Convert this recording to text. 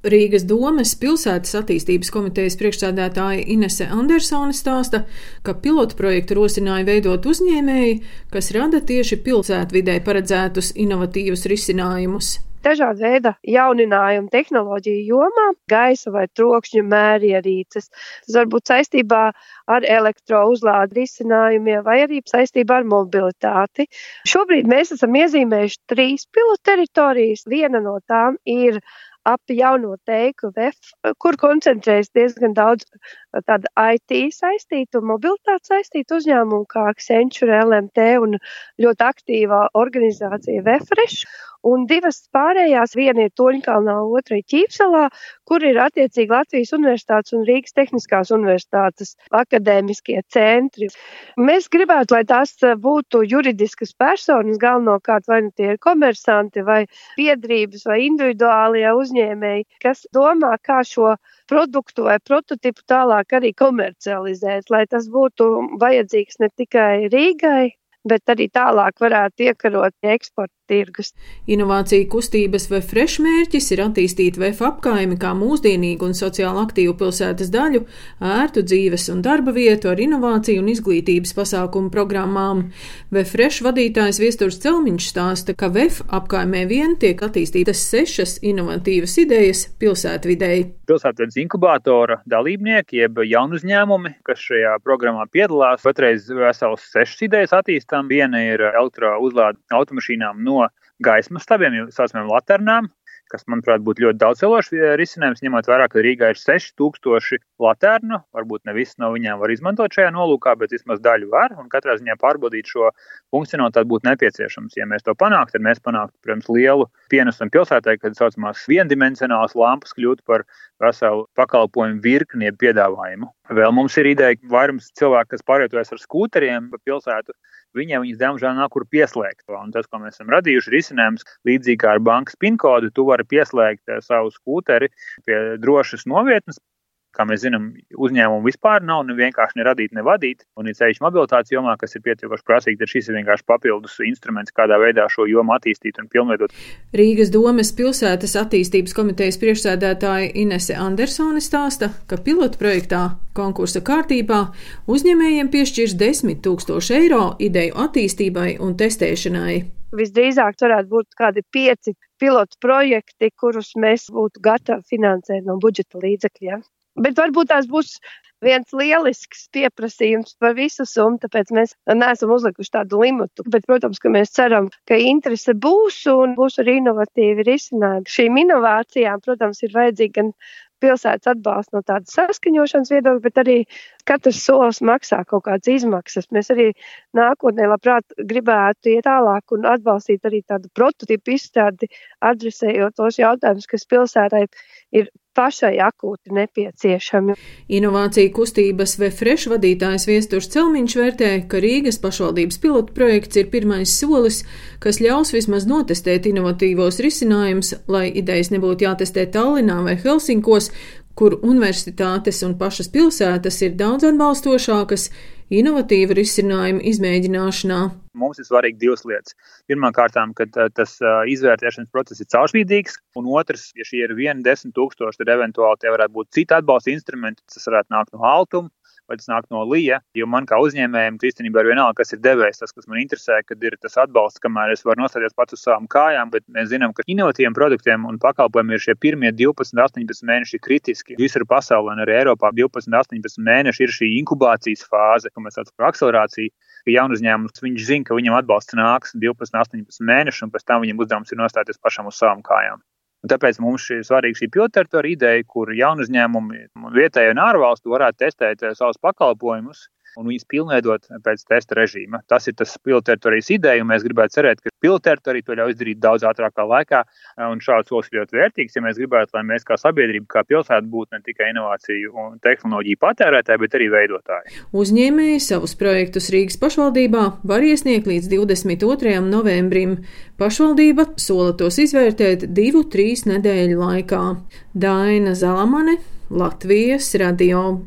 Rīgas domes pilsētas attīstības komitejas priekšsēdētāja Inese Andersone stāsta, ka pilotu projektu rosināja veidot uzņēmēji, kas rada tieši pilsētvidē paredzētus inovatīvus risinājumus. Dažāda veida jauninājumi tehnoloģiju jomā, gaisa vai trokšņa mērierīces. Tas var būt saistībā ar elektrouzlādes risinājumiem vai arī saistībā ar mobilitāti. Šobrīd mēs esam iezīmējuši trīs pilotu teritorijas. Viena no tām ir ap jauno teiku VEF, kur koncentrējas diezgan daudz tāda IT saistītu, mobilitātes saistītu uzņēmumu, kā Accenture, LMT un ļoti aktīvā organizācija VEFRESH. Un divas pārējās, viena ir Toņkalnā, otra ir Ķīpsalā, kur ir attiecīgi Latvijas Universitātes un Rīgas Tehniskās Universitātes akadēmiskie centri. Mēs gribētu, lai tās būtu juridiskas personas, galvenokārt vai nu tie ir komersanti vai biedrības vai individuālie uzņēmēji, kas domā, kā šo produktu vai prototipu tālāk arī komercializēt, lai tas būtu vajadzīgs ne tikai Rīgai, bet arī tālāk varētu iekarot eksporta tirgus. Inovācija kustības VF fresh mērķis ir attīstīt VF apkaimi kā mūsdienīgu un sociāli aktīvu pilsētas daļu, ērtu dzīves un darba vietu ar inovāciju un izglītības pasākumu programmām. VF fresh vadītājs Viesturs Celmiņš stāsta, ka VF apkaimē vien tiek attīstītas sešas inovatīvas idejas pilsētvidēji. Pilsētvidas inkubātora dalībnieki, jeb jaunu uzņēmumi, kas šajā programmā piedalās, patreiz vesels sešas idejas attīstām. Viena ir elektrouzlāde automašīnām no gaismas stabiem, jau saucamiem laternām, kas, manuprāt, būtu ļoti daudzcelošs eh, risinājums, ņemot vērā, ka Rīgā ir 6000 laternu. Varbūt ne visas no viņām var izmantot šajā nolūkā, bet vismaz daļu var. Un katrā ziņā pārbaudīt šo funkcionalitāti būtu nepieciešams. Ja mēs to panāktu, tad mēs panāktu, protams, lielu pienesumu pilsētai, kad tā saucamās viendimensionālas lampas kļūtu par veselu pakalpojumu virkni piedāvājumu. Vēl mums ir ideja, ka vairums cilvēku, kas pārvietojas ar skūteriem pa pilsētu, viņiem viņas diemžēl nav kur pieslēgt. Un tas, ko mēs esam radījuši, ir risinājums līdzīgi kā ar bankas PIN kodu. Tu vari pieslēgt eh, savu skūteri pie drošas novietnes, Kā mēs zinām, uzņēmumu vispār nav ne vienkārši ne radīt, ne vadīt. Un ir ceļš mobilitātes jomā, kas ir pietiekoši prasīgi, tad šis ir vienkārši papildus instruments, kādā veidā šo jomu attīstīt un pilnveidot. Rīgas domes pilsētas attīstības komitejas priekšsēdētāja Inese Andersone stāsta, ka pilotu projektā konkursa kārtībā uzņēmējiem piešķirs 10 tūkstoši eiro ideju attīstībai un testēšanai. Visdrīzāk varētu būt kādi pieci pilotu projekti, kurus mēs būtu gatavi finansēt no budžeta līdzekļiem. Bet varbūt tās būs viens lielisks pieprasījums par visu summu, tāpēc mēs neesam uzlikuši tādu limitu. Bet, protams, ka mēs ceram, ka interese būs un būs arī inovatīvi risinājumi. Šīm inovācijām, protams, ir vajadzīgi gan pilsētas atbalsts no tādas saskaņošanas viedokļa, bet arī katrs solis maksā kaut kādas izmaksas. Mēs arī nākotnē labprāt gribētu iet tālāk un atbalstīt arī tādu prototipu izstrādi, adresējot tos jautājumus, kas pilsētai ir pašai akūti nepieciešami. Inovācija kustības VFREŠ vadītājs Viesturs Celmiņš vērtē, ka Rīgas pašvaldības pilotu projekts ir pirmais solis, kas ļaus vismaz notestēt inovatīvos risinājumus, lai idejas nebūtu jātestē Tallinā vai Helsinkos, kur universitātes un pašas pilsētas ir daudz atbalstošākas inovatīvu risinājumu izmēģināšanā. Mums ir svarīgi divas lietas. Pirmkārt, ka tas izvērtēšanas process ir caurspīdīgs, un otrs, ja šie ir viena desmit tūkstoši, tad eventuāli tie varētu būt citi atbalsta instrumenti. Tas varētu nākt no Altuma, vai tas nāk no Lija. Jo man kā uzņēmējiem īstenībā ir vienalga, kas ir devējs. Tas, kas man interesē, kad ir tas atbalsts, kamēr es varu nostāties pats uz savām kājām, bet mēs zinām, ka inovatīviem produktiem un pakalpojumiem ir šie pirmie 12, 18 mēneši kritiski. Visur pasaulē, un arī Eiropā 12, 18 mēneši ir šī inkubācijas fāze, ko mēs saucam par akcelerāciju. Jaunu uzņēmumu viņš zina, ka viņam atbalsts nāks 12, 18 mēnešus, un pēc tam viņam uzdevums ir nostāties pašam uz savām kājām. Un tāpēc mums ir svarīga šī pilotteritorija ideja, kur jaunu uzņēmumu vietēji un ārvalstu varētu testēt eh, savus pakalpojumus un viņas pilnveidot pēc testa režīma. Tas ir tas pilotteritorijas ideja, un mēs gribētu cerēt, ka pilotteritorija to ļauj izdarīt daudz ātrākā laikā, un šāds solis ļoti vērtīgs, ja mēs gribētu, lai mēs kā sabiedrība, kā pilsēta būtu ne tikai inovāciju un tehnoloģiju patērētāji, bet arī veidotāji. Uzņēmēji savus projektus Rīgas pašvaldībā var iesniegt līdz 22. novembrim. Pašvaldība sola tos izvērtēt divu, trīs nedēļu laikā. Daina Zalamane, Latvijas radio.